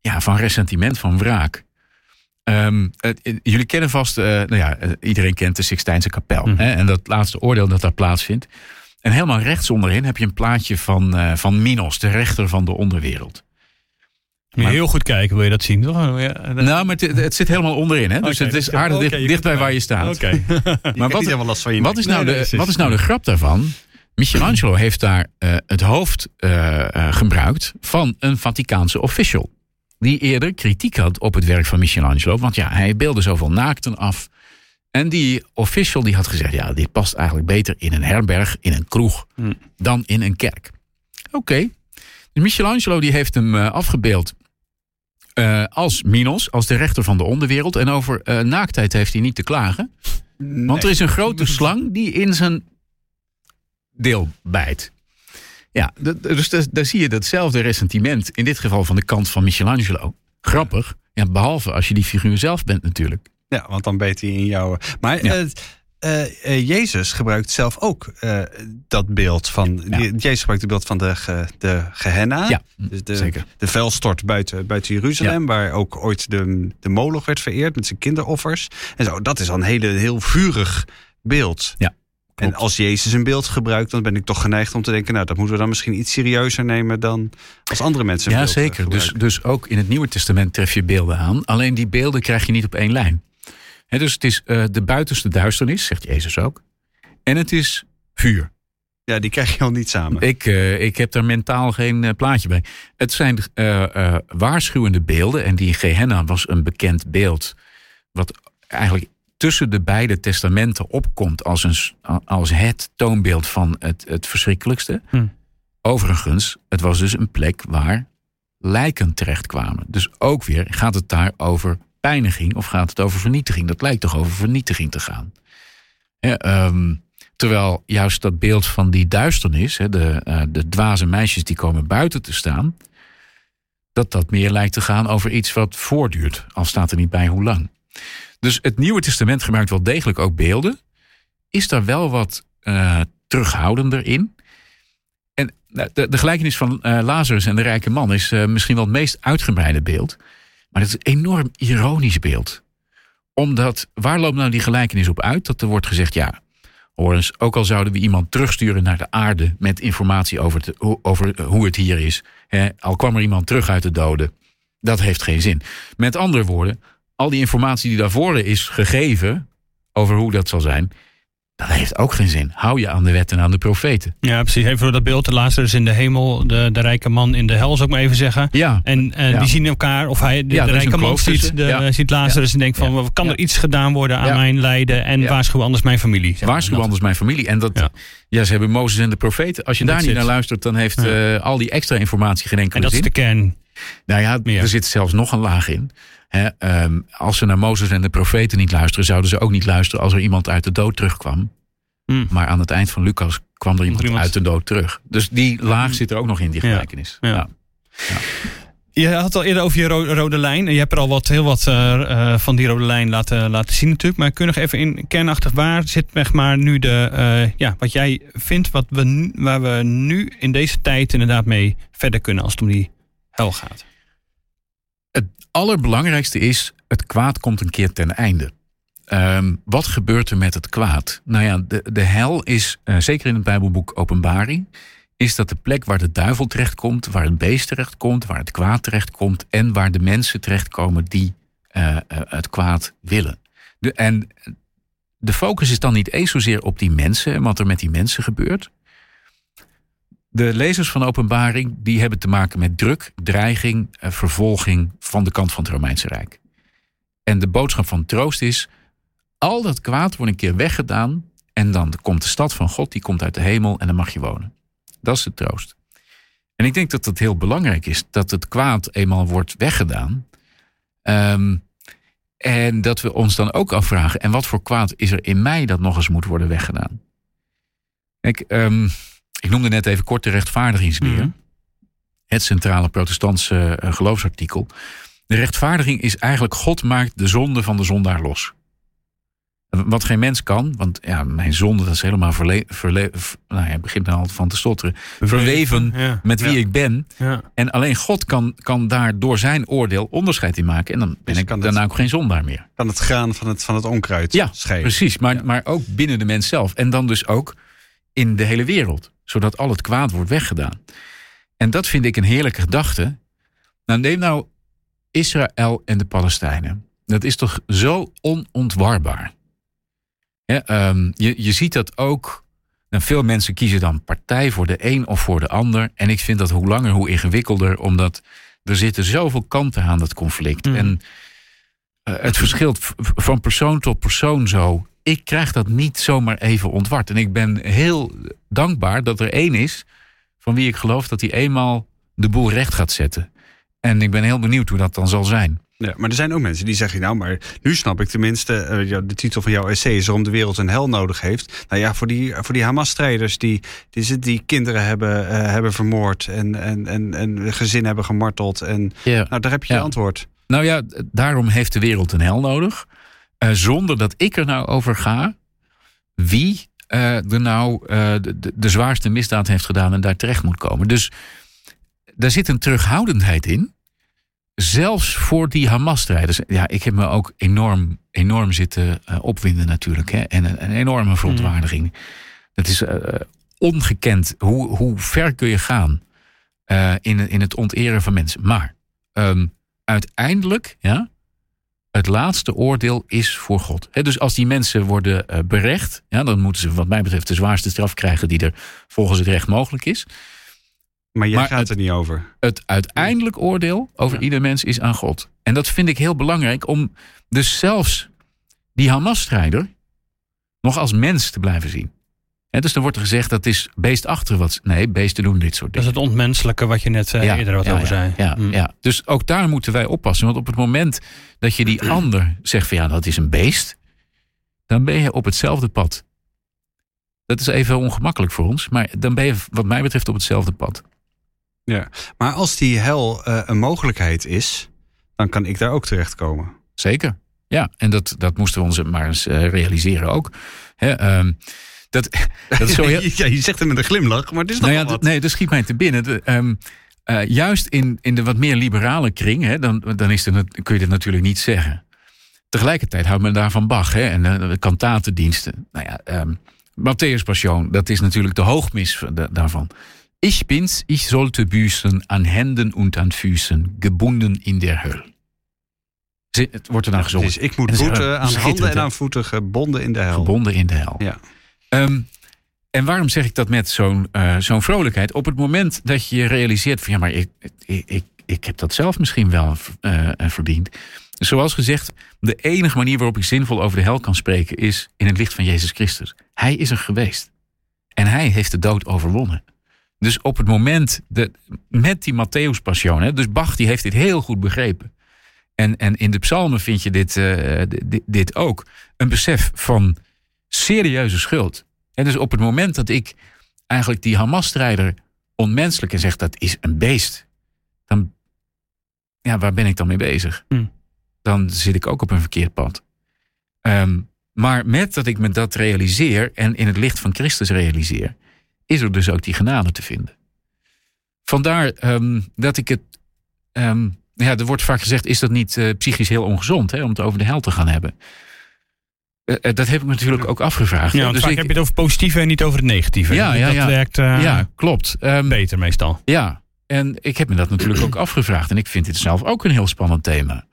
ja, van ressentiment, van wraak. Ehm, jullie kennen vast, eh, nou ja, eh, iedereen kent de Sixtijnse kapel. Mhm. Hè, en dat laatste oordeel dat daar plaatsvindt. En helemaal rechts onderin heb je een plaatje van, eh, van Minos, de rechter van de onderwereld. Moet je heel goed kijken, wil je dat zien, toch? Ja, dat- Nou, maar het, het zit helemaal onderin. Hè? Dus het is dus- aardig dicht, dichtbij waar je staat. Oké. Maar wat, niet helemaal last van je wat, is nou Nee, de, wat is nou de grap daarvan? Michelangelo heeft daar eh, het hoofd eh, eh, gebruikt van een Vaticaanse official. Die eerder kritiek had op het werk van Michelangelo. Want ja, hij beelde zoveel naakten af. En die official die had gezegd... ja, dit past eigenlijk beter in een herberg, in een kroeg... Hm. dan in een kerk. Oké. Dus Michelangelo die heeft hem afgebeeld... als Minos, als de rechter van de onderwereld. En over eh, naaktheid heeft hij niet te klagen. Want er is een grote slang die in zijn deel bijt. Ja, dus daar, zie je datzelfde ressentiment. In dit geval van de kant van Michelangelo. Grappig. Ja, behalve als je die figuur zelf bent natuurlijk. Ja, want dan beet hij in jou. Maar Ja. eh, eh, eh, Jezus gebruikt zelf ook eh, dat beeld van. Ja. Jezus gebruikt het beeld van de, ge, de Gehenna. Ja, Dus de, zeker. de vuilstort buiten, buiten Jeruzalem, waar ook ooit de, de moloch werd vereerd met zijn kinderoffers. En zo, dat is al een hele, heel vurig beeld. Ja, En als Jezus een beeld gebruikt, dan ben ik toch geneigd om te denken, nou, dat moeten we dan misschien iets serieuzer nemen dan als andere mensen. Ja, eh, zeker. Dus, gebruiken. dus ook in het Nieuwe Testament tref je beelden aan. Alleen die beelden krijg je niet op één lijn. Dus het is eh, de buitenste duisternis, zegt Jezus ook. En het is vuur. ja, die krijg je al niet samen. Ik, eh, ik heb daar mentaal geen plaatje bij. Het zijn waarschuwende beelden. En die Gehenna was een bekend beeld. Wat eigenlijk tussen de beide testamenten opkomt als, een, als het toonbeeld van het, het verschrikkelijkste. Hm. Overigens, het was dus een plek waar lijken terechtkwamen. Dus ook weer, gaat het daar over pijniging of gaat het over vernietiging? Dat lijkt toch over vernietiging te gaan. Ja, ehm, terwijl juist dat beeld van die duisternis, de, eh, de dwaze meisjes die komen buiten te staan, dat dat meer lijkt te gaan over iets wat voortduurt, al staat er niet bij hoe lang. Dus het Nieuwe Testament gebruikt wel degelijk ook beelden, is daar wel wat eh, terughoudender in. En nou, de, de gelijkenis van eh, Lazarus en de rijke man is eh, misschien wel het meest uitgebreide beeld. Maar het is een enorm ironisch beeld. Omdat, waar loopt nou die gelijkenis op uit? Dat er wordt gezegd, ja, hoor eens, ook al zouden we iemand terugsturen naar de aarde met informatie over, over hoe het hier is. Hè, al kwam er iemand terug uit de doden. Dat heeft geen zin. Met andere woorden, al die informatie die daarvoor is gegeven over hoe dat zal zijn, Dat heeft ook geen zin. Hou je aan de wet en aan de profeten. Ja, precies. Even voor dat beeld. De Lazarus in de hemel, de, de rijke man in de hel, zou ik maar even zeggen. Ja, En eh, Ja. die zien elkaar, of hij, de, Ja, de rijke man ziet, de, Ja. ziet Lazarus en denkt van, kan er iets gedaan worden aan mijn lijden en waarschuw anders mijn familie. waarschuw anders mijn familie. En dat, Ja. ze hebben Mozes en de profeten. Als je daar niet zit. naar luistert, dan heeft eh, al die extra informatie geen En enkele dat is zin. de kern. Nou ja, er zit zelfs nog een laag in. Ehm, als ze naar Mozes en de profeten niet luisteren, zouden ze ook niet luisteren als er iemand uit de dood terugkwam. Hm. Maar aan het eind van Lucas kwam er iemand, iemand- uit de dood terug. Dus die laag zit er ook nog in, die gelijkenis. Ja. Ja. Je had het al eerder over je ro- rode lijn. En je hebt er al wat, heel wat eh, eh, van die rode lijn laten, laten zien natuurlijk. Maar kun je nog even in kernachtig waar zit zeg maar, nu de, eh, ja, wat jij vindt wat we, waar we nu in deze tijd inderdaad mee verder kunnen als het om die hel gaat? Allerbelangrijkste is, het kwaad komt een keer ten einde. Ehm, wat gebeurt er met het kwaad? Nou ja, de, de hel is, eh, zeker in het Bijbelboek Openbaring, is dat de plek waar de duivel terechtkomt, waar het beest terechtkomt, waar het kwaad terechtkomt en waar de mensen terechtkomen die eh, eh, het kwaad willen. De, en de focus is dan niet eens zozeer op die mensen en wat er met die mensen gebeurt. De lezers van Openbaring die hebben te maken met druk, dreiging, eh, vervolging van de kant van het Romeinse Rijk. En de boodschap van troost is: al dat kwaad wordt een keer weggedaan en dan komt de stad van God, die komt uit de hemel en dan mag je wonen. Dat is de troost. En ik denk dat het heel belangrijk is dat het kwaad eenmaal wordt weggedaan. Ehm, en dat we ons dan ook afvragen: en wat voor kwaad is er in mij dat nog eens moet worden weggedaan? Kijk, ehm, ik noemde net even kort de rechtvaardigingsleer. Mhm. Het centrale protestantse eh, geloofsartikel. De rechtvaardiging is eigenlijk God maakt de zonde van de zondaar los. Wat geen mens kan, want ja, mijn zonde dat is helemaal verle, verle, v- nou ja, begint er al van te stotteren. Verweven Ja. met wie Ja. ik ben. Ja. En alleen God kan, kan daar door zijn oordeel onderscheid in maken. En dan ben Dus ik kan daarna het- ook geen zondaar meer. Kan het graan van het, van het onkruid Ja, scheiden. Precies, maar, Ja. maar ook binnen de mens zelf. En dan dus ook in de hele wereld. Zodat al het kwaad wordt weggedaan. En dat vind ik een heerlijke gedachte. Nou, neem nou Israël en de Palestijnen. Dat is toch zo onontwarbaar. Ehm, je, je ziet dat ook. Nou, veel mensen kiezen dan partij voor de een of voor de ander. En ik vind dat hoe langer, hoe ingewikkelder. Omdat er zitten zoveel kanten aan dat conflict. Mhm. En eh, het verschilt van persoon tot persoon zo. Ik krijg dat niet zomaar even ontward. En ik ben heel dankbaar dat er één is van wie ik geloof dat hij eenmaal de boel recht gaat zetten. En ik ben heel benieuwd hoe dat dan zal zijn. Ja, maar er zijn ook mensen die zeggen, nou, maar nu snap ik tenminste, eh, de titel van jouw essay is waarom de wereld een hel nodig heeft. Nou ja, voor die, voor die Hamas-strijders die, die, die kinderen hebben, eh, hebben vermoord en, en, en, en gezin hebben gemarteld. En Ja. nou, daar heb je je antwoord. Nou ja, daarom heeft de wereld een hel nodig. Eh, zonder dat ik er nou over ga wie eh, er nou eh, de, de, zwaarste misdaad heeft gedaan en daar terecht moet komen. Dus daar zit een terughoudendheid in. Zelfs voor die Hamas-strijders. Ja, ik heb me ook enorm, enorm zitten opwinden natuurlijk. Hè, en een, een enorme verontwaardiging. Dat is ongekend. Hoe, hoe ver kun je gaan in, in het onteren van mensen. Maar ehm, uiteindelijk, ja, het laatste oordeel is voor God. Dus als die mensen worden eh, berecht, ja, dan moeten ze wat mij betreft de zwaarste straf krijgen die er volgens het recht mogelijk is. Maar jij Maar gaat het- er niet over. Het uiteindelijk oordeel over Ja. ieder mens is aan God. En dat vind ik heel belangrijk om dus zelfs die Hamas-strijder nog als mens te blijven zien. Hè, dus dan wordt er gezegd dat is beestachtig wat. Nee, beesten doen dit soort Dat is dingen. het ontmenselijke wat je net eh, Ja, eerder wat ja, over ja, zei. Ja, Hm. ja, dus ook daar moeten wij oppassen. Want op het moment dat je die ander zegt van ja, dat is een beest, dan ben je op hetzelfde pad. Dat is even ongemakkelijk voor ons, maar dan ben je wat mij betreft op hetzelfde pad. Maar als die hel eh, een mogelijkheid is, dan kan ik daar ook terechtkomen. Zeker. Ja, en dat, dat moesten we ons maar eens eh, realiseren ook. Hè, ehm, dat, dat is zo heel, ja, je zegt het met een glimlach, maar het is nog nou ja, wat. nee, dat schiet mij te binnen. De, ehm, eh, juist in, in de wat meer liberale kring, hè, dan, dan is kun je dat natuurlijk niet zeggen. Tegelijkertijd houdt men daarvan Bach hè, en de, de kantatendiensten. Nou ja, ehm Matthäus Passion, dat is natuurlijk de hoogmis de- daarvan. Ich bin's, ich sollte büßen an Händen und an Füßen, gebunden in der Hölle. Het wordt er dan gezongen. Dus ik moet boeten eh, aan handen en aan voeten gebonden in de hel. Gebonden in de hel. Ja. Ehm, en waarom zeg ik dat met zo'n eh, zo'n vrolijkheid? Op het moment dat je realiseert van ja, maar ik, ik, ik, ik heb dat zelf misschien wel eh, verdiend. Zoals gezegd, de enige manier waarop ik zinvol over de hel kan spreken is in het licht van Jezus Christus. Hij is er geweest. En hij heeft de dood overwonnen. Dus op het moment, de, met die Matthäus Passion, dus Bach die heeft dit heel goed begrepen. En, en in de psalmen vind je dit, uh, dit, dit, ook. Een besef van serieuze schuld. En dus op het moment dat ik eigenlijk die Hamas-strijder onmenselijk en zeg dat is een beest. Dan, ja, waar ben ik dan mee bezig? Hm. Dan zit ik ook op een verkeerd pad. Um, maar met dat ik me dat realiseer en in het licht van Christus realiseer, is er dus ook die genade te vinden. Vandaar um, dat ik het. Um, ja, er wordt vaak gezegd: is dat niet uh, psychisch heel ongezond hè, om het over de hel te gaan hebben? Uh, uh, dat heb ik me natuurlijk ook afgevraagd. Ja, dus vaak ik, heb je het over het positieve en niet over het negatieve. Ja, ja, dat ja. werkt ja, klopt. Um, beter meestal. Ja, en ik heb me dat natuurlijk ook afgevraagd. En ik vind dit zelf ook een heel spannend thema.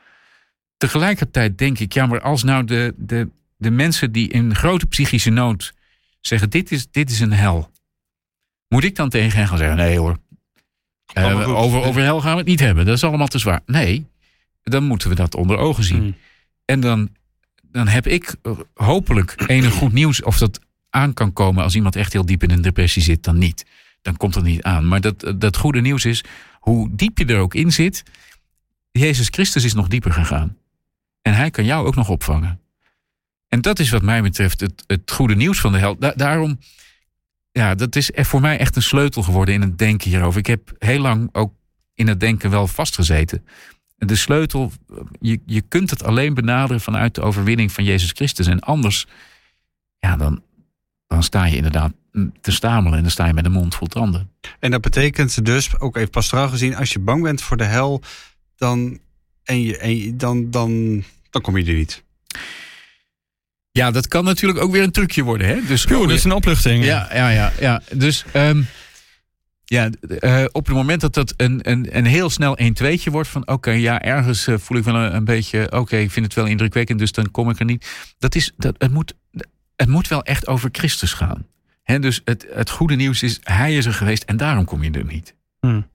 Tegelijkertijd denk ik, ja, maar als nou de, de, de mensen die in grote psychische nood zeggen: dit is, dit is een hel. Moet ik dan tegen hen gaan zeggen: nee hoor, uh, over, over hel gaan we het niet hebben. Dat is allemaal te zwaar. Nee, dan moeten we dat onder ogen zien. Hmm. En dan, dan heb ik hopelijk enig goed nieuws of dat aan kan komen als iemand echt heel diep in een depressie zit, dan niet. Dan komt dat niet aan. Maar dat, dat goede nieuws is, hoe diep je er ook in zit, Jezus Christus is nog dieper gegaan. En hij kan jou ook nog opvangen. En dat is wat mij betreft het, het goede nieuws van de hel. Da daarom, ja, dat is voor mij echt een sleutel geworden in het denken hierover. Ik heb heel lang ook in het denken wel vastgezeten. De sleutel, je, je kunt het alleen benaderen vanuit de overwinning van Jezus Christus. En anders, ja, dan, dan sta je inderdaad te stamelen en dan sta je met de mond vol tanden. En dat betekent dus, ook even pastoraal gezien, als je bang bent voor de hel, dan, en je, en je, dan, dan, dan kom je er niet. Ja, dat kan natuurlijk ook weer een trucje worden. Hè? Dus, Yo, dat is een opluchting. Ja, ja, ja. ja. Dus um, ja, uh, op het moment dat dat een, een, een heel snel 1-2'tje wordt van oké, okay, ja, ergens uh, voel ik wel een, een beetje oké, okay, ik vind het wel indrukwekkend, dus dan kom ik er niet. Dat is, dat, het, moet, het moet wel echt over Christus gaan. He, dus het, het goede nieuws is, hij is er geweest en daarom kom je er niet. Hmm.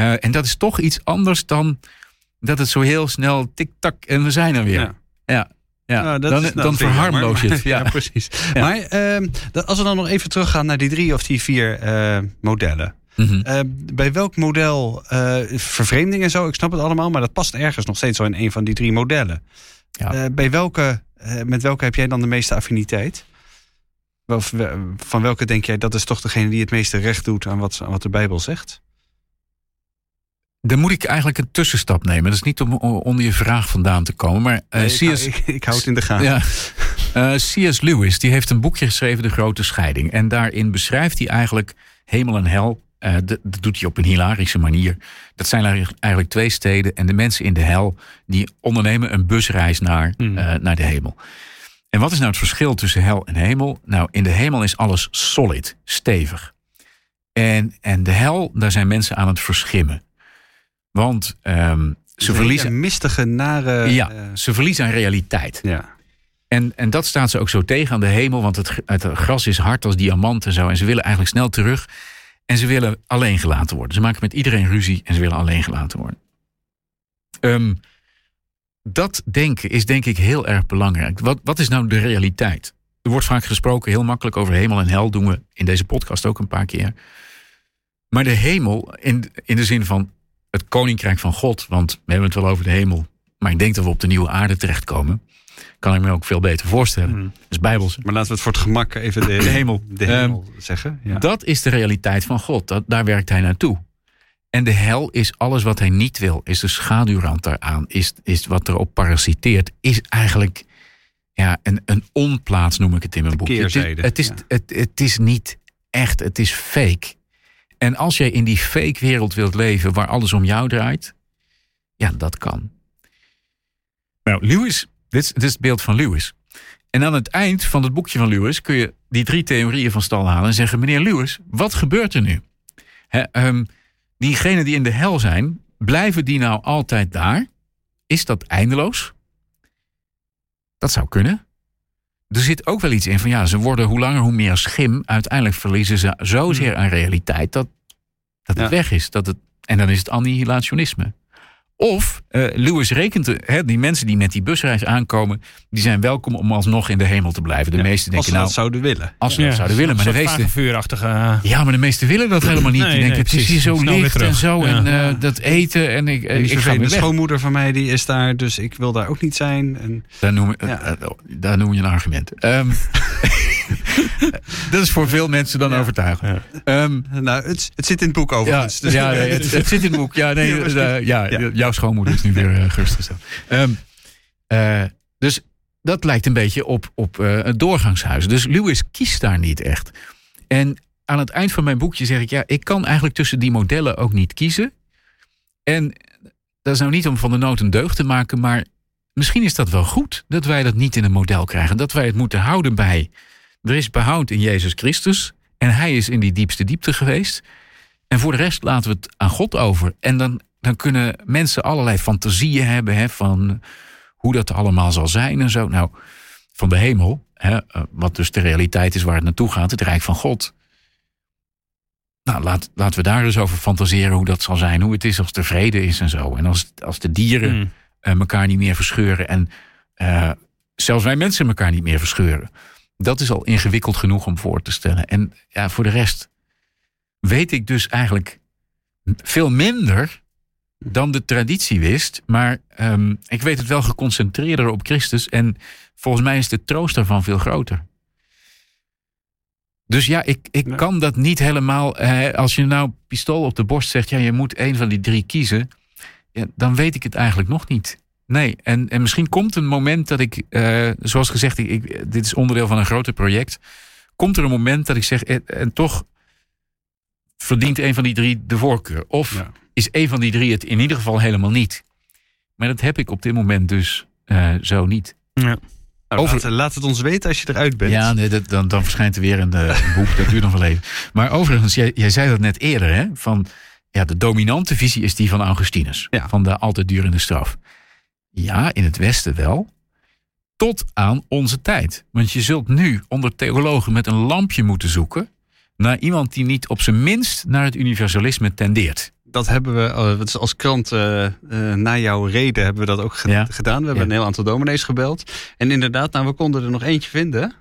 Uh, en dat is toch iets anders dan dat het zo heel snel tik-tak en we zijn er weer. Ja. ja. Ja, Nou, dan, dat dan verharmloos je het. Ja. Ja, precies. Ja. Maar ehm, als we dan nog even teruggaan naar die drie of die vier eh, modellen. Mhm. Eh, bij welk model, eh, vervreemding en zo, ik snap het allemaal, maar dat past ergens nog steeds zo in een van die drie modellen. Ja. Eh, bij welke, met welke heb jij dan de meeste affiniteit? Of, van welke denk jij dat is toch degene die het meeste recht doet aan wat, aan wat de Bijbel zegt? Dan moet ik eigenlijk een tussenstap nemen. Dat is niet om onder je vraag vandaan te komen. Maar Nee, ik, hou- C.S. ik, ik hou het in de gaten. Ja. C.S. Lewis die heeft een boekje geschreven, De Grote Scheiding. En daarin beschrijft hij eigenlijk hemel en hel. Eh, dat, dat doet hij op een hilarische manier. Dat zijn eigenlijk- twee steden. En de mensen in de hel die ondernemen een busreis naar, Hmm. eh, naar de hemel. En wat is nou het verschil tussen hel en hemel? Nou, in de hemel is alles solid, stevig. En, en de hel, daar zijn mensen aan het verschimmen. Want ehm, ze, verliezen, mistige, nare... ja, eh, ze verliezen aan realiteit. ja. En, en dat staat ze ook zo tegen aan de hemel, want het, het gras is hard als diamant en zo. En ze willen eigenlijk snel terug. En ze willen alleen gelaten worden. Ze maken met iedereen ruzie en ze willen alleen gelaten worden. Ehm, dat denken is denk ik heel erg belangrijk. Wat, wat is nou de realiteit? Er wordt vaak gesproken, heel makkelijk over hemel en hel. Doen we in deze podcast ook een paar keer. Maar de hemel, in, in de zin van het koninkrijk van God. Want we hebben het wel over de hemel. Maar ik denk dat we op de nieuwe aarde terechtkomen. Kan ik me ook veel beter voorstellen. Mhm. Dat is bijbels. Maar laten we het voor het gemak even de, De hemel. de hemel zeggen. Ja. Dat is de realiteit van God. Dat, daar werkt hij naartoe. En de hel is alles wat hij niet wil. Is de schaduwrand daaraan. Is, is wat erop parasiteert. Is eigenlijk ja, een, een onplaats, noem ik het in mijn boek. Het het, is, ja. het, het is niet echt. Het is fake. En als jij in die fake wereld wilt leven waar alles om jou draait. Ja, dat kan. Nou, Lewis, dit is, dit is het beeld van Lewis. En aan het eind van het boekje van Lewis kun je die drie theorieën van stal halen en zeggen: Meneer Lewis, wat gebeurt er nu? Hè, ehm, diegenen die in de hel zijn, blijven die nou altijd daar? Is dat eindeloos? Dat zou kunnen. er zit ook wel iets in van ja, ze worden hoe langer hoe meer schim. Uiteindelijk verliezen ze zozeer aan realiteit dat, dat het Ja. weg is. Dat het, en dan is het annihilationisme. Of eh, Lewis rekent, hè, die mensen die met die busreis aankomen, die zijn welkom om alsnog in de hemel te blijven. De Ja, meesten Als denken ze nou, dat zouden willen. als ze dat zouden willen, maar de meesten, vuurachtige. ja, maar de meesten willen dat helemaal niet. Nee, die denken, nee, het is hier zo licht en zo. Ja. En eh, dat eten. En ik, En ik ga weg. schoonmoeder van mij die is daar, dus ik wil daar ook niet zijn. En Daar noem, Ja. eh, eh, daar noem je een argument. Ehm, dat is voor veel mensen dan Ja. overtuigend. Ehm, nou, het, het zit in het boek ja, overigens. dus- ja, nee, het, het zit in het boek. Ja, nee, Ja, eh, precies. ja, Ja. jouw schoonmoeder is nu weer uh, gerustgesteld. Ehm, eh, dus dat lijkt een beetje op, op eh, het doorgangshuis. Dus Lewis kiest daar niet echt. En aan het eind van mijn boekje zeg ik... ja, ik kan eigenlijk tussen die modellen ook niet kiezen. En dat is nou niet om van de nood een deugd te maken... maar misschien is dat wel goed dat wij dat niet in een model krijgen. Dat wij het moeten houden bij... er is behoud in Jezus Christus... en hij is in die diepste diepte geweest... En voor de rest laten we het aan God over. En dan, dan kunnen mensen allerlei fantasieën hebben hè, van hoe dat allemaal zal zijn en zo. Nou, van de hemel, hè, eh, wat dus de realiteit is waar het naartoe gaat, het Rijk van God. Nou, laat, laten we daar eens over fantaseren hoe dat zal zijn. Hoe het is als er vrede is en zo. En als, als de dieren Hmm. eh, elkaar niet meer verscheuren. En eh, zelfs wij mensen elkaar niet meer verscheuren. Dat is al ingewikkeld genoeg om voor te stellen. En ja, voor de rest weet ik dus eigenlijk veel minder dan de traditie wist. Maar ehm, ik weet het wel geconcentreerder op Christus. En volgens mij is de troost daarvan veel groter. Dus ja, ik, ik kan dat niet helemaal. eh, als je nou pistool op de borst zegt, ja, je moet een van die drie kiezen. Ja, dan weet ik het eigenlijk nog niet. Nee, en, en misschien komt een moment dat ik, eh, zoals gezegd, ik, ik- dit is onderdeel van een groter project. Komt er een moment dat ik zeg, en, en toch verdient een van die drie de voorkeur? Of Ja. is een van die drie het in ieder geval helemaal niet? Maar dat heb ik op dit moment dus eh, zo niet. Ja. Nou, Over- laat, laat het ons weten als je eruit bent. Ja, nee, dat, dan, dan verschijnt er weer een, eh, een boek, dat duurt nog wel even. Maar overigens, jij, jij zei dat net eerder, hè? Van, ja, de dominante visie is die van Augustinus. Ja. Van de altijd durende straf. Ja, in het Westen wel. Tot aan onze tijd. Want je zult nu onder theologen met een lampje moeten zoeken... naar iemand die niet op zijn minst naar het universalisme tendeert. Dat hebben we eh, als krant eh, eh, na jouw reden hebben we dat ook ge- Ja. gedaan. We hebben Ja. een heel aantal dominees gebeld. En inderdaad, nou, we konden er nog eentje vinden.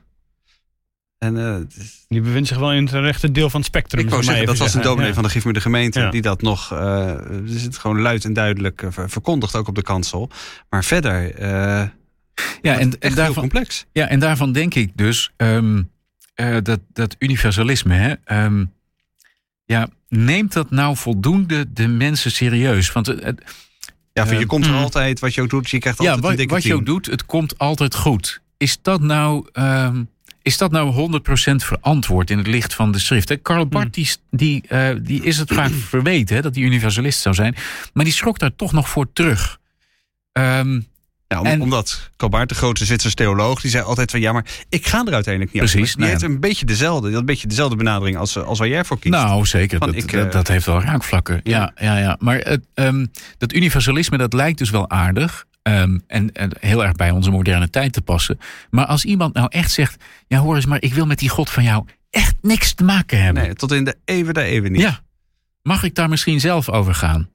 En eh, is- Die bevindt zich wel in het rechte deel van het spectrum. ik wou zal zeggen, dat was een dominee van de Gifmuur de gemeente. Ja. Die dat nog, eh is het gewoon luid en duidelijk eh, ver- verkondigt, ook op de kansel. Maar verder, eh Ja, en, en, echt en heel daarvan, complex. Ja, en daarvan denk ik dus ehm, eh, dat, dat universalisme, hè, ehm, ja, neemt dat nou voldoende de mensen serieus? Want het, Ja, van, je komt er mm. altijd, wat je ook doet, je krijgt ja, altijd een wat, dikke wat je ook doet, het komt altijd goed. Is dat nou, ehm, is dat nou 100% verantwoord in het licht van de schrift? Hè? Karl Barth die, die, eh, die is het vaak verweten hè, dat hij universalist zou zijn, maar die schrok daar toch nog voor terug. Ehm, Ja, om- En- omdat de grote Zwitserse theoloog, die zei altijd van ja, maar ik ga er uiteindelijk niet Precies, over. Die nou heeft een beetje dezelfde, een beetje dezelfde benadering als, eh, als waar jij voor kiest. Nou, zeker. Van, Dat, ik, dat, eh, dat heeft wel raakvlakken. Ja, ja, ja. Maar het, ehm, dat universalisme, dat lijkt dus wel aardig. Ehm, en, en heel erg bij onze moderne tijd te passen. Maar als iemand nou echt zegt... Ja, hoor eens, maar ik wil met die God van jou echt niks te maken hebben. nee, tot in de eeuwen der eeuwen niet. Ja, mag ik daar misschien zelf over gaan?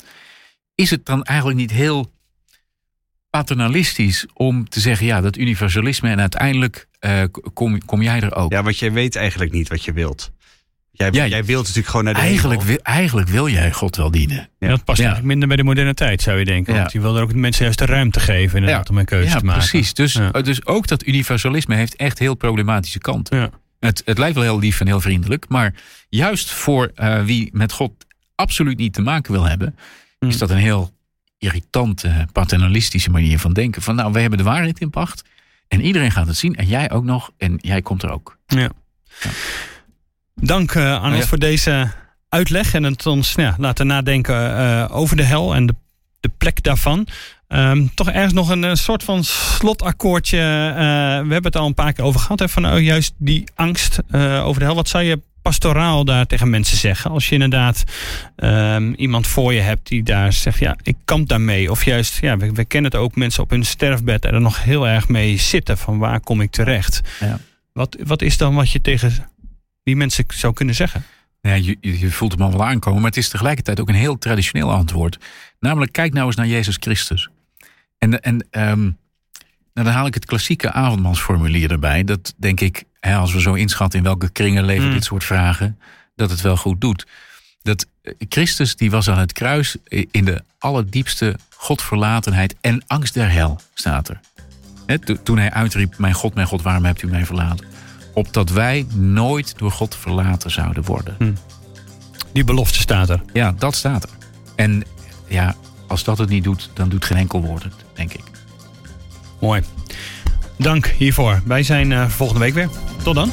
Is het dan eigenlijk niet heel paternalistisch om te zeggen... ja, dat universalisme en uiteindelijk eh, kom, kom jij er ook? Ja, want jij weet eigenlijk niet wat je wilt. Jij, Ja, jij wilt natuurlijk gewoon naar de eigenlijk, hemel. wil, eigenlijk wil jij God wel dienen. Ja, dat past Ja. eigenlijk minder bij de moderne tijd, zou je denken. Ja. Want die wil er ook de mensen juist de ruimte geven inderdaad, om een keuze ja, te maken. precies. Dus, Ja. dus ook dat universalisme heeft echt heel problematische kanten. Ja. Het, het lijkt wel heel lief en heel vriendelijk, maar juist voor eh, wie met God absoluut niet te maken wil hebben, Hmm. is dat een heel irritante, paternalistische manier van denken. Van nou, we hebben de waarheid in pacht en iedereen gaat het zien en jij ook nog en jij komt er ook. Ja. Dank eh Arnold Ja. voor deze uitleg en het ons ja, laten nadenken eh, over de hel en de, de plek daarvan. Ehm, toch ergens nog een, eh, soort van slotakkoordje. we hebben het al een paar keer over gehad. Hè, van oh, juist die angst over de hel. Wat zou je pastoraal daar tegen mensen zeggen? Als je inderdaad ehm, iemand voor je hebt die daar zegt, ja, ik kamp daarmee. Of juist, ja, we, we kennen het ook, mensen op hun sterfbed er nog heel erg mee zitten. Van waar kom ik terecht? Ja. Wat, wat is dan wat je tegen die mensen zou kunnen zeggen? Ja, je, je voelt hem al wel aankomen, maar het is tegelijkertijd ook een heel traditioneel antwoord. Namelijk, kijk nou eens naar Jezus Christus. En, en ehm, nou, dan haal ik het klassieke avondmansformulier erbij. Dat denk ik, hè, als we zo inschatten in welke kringen leven Mm. dit soort vragen, dat het wel goed doet. Dat eh, Christus die was aan het kruis in de allerdiepste godverlatenheid en angst der hel, staat er. Toen hij uitriep, mijn God, mijn God, waarom hebt u mij verlaten? Opdat wij nooit door God verlaten zouden worden. Die belofte staat er. Ja, dat staat er. En ja, als dat het niet doet, dan doet geen enkel woord het, denk ik. Mooi. Dank hiervoor. Wij zijn eh, volgende week weer. Tot dan.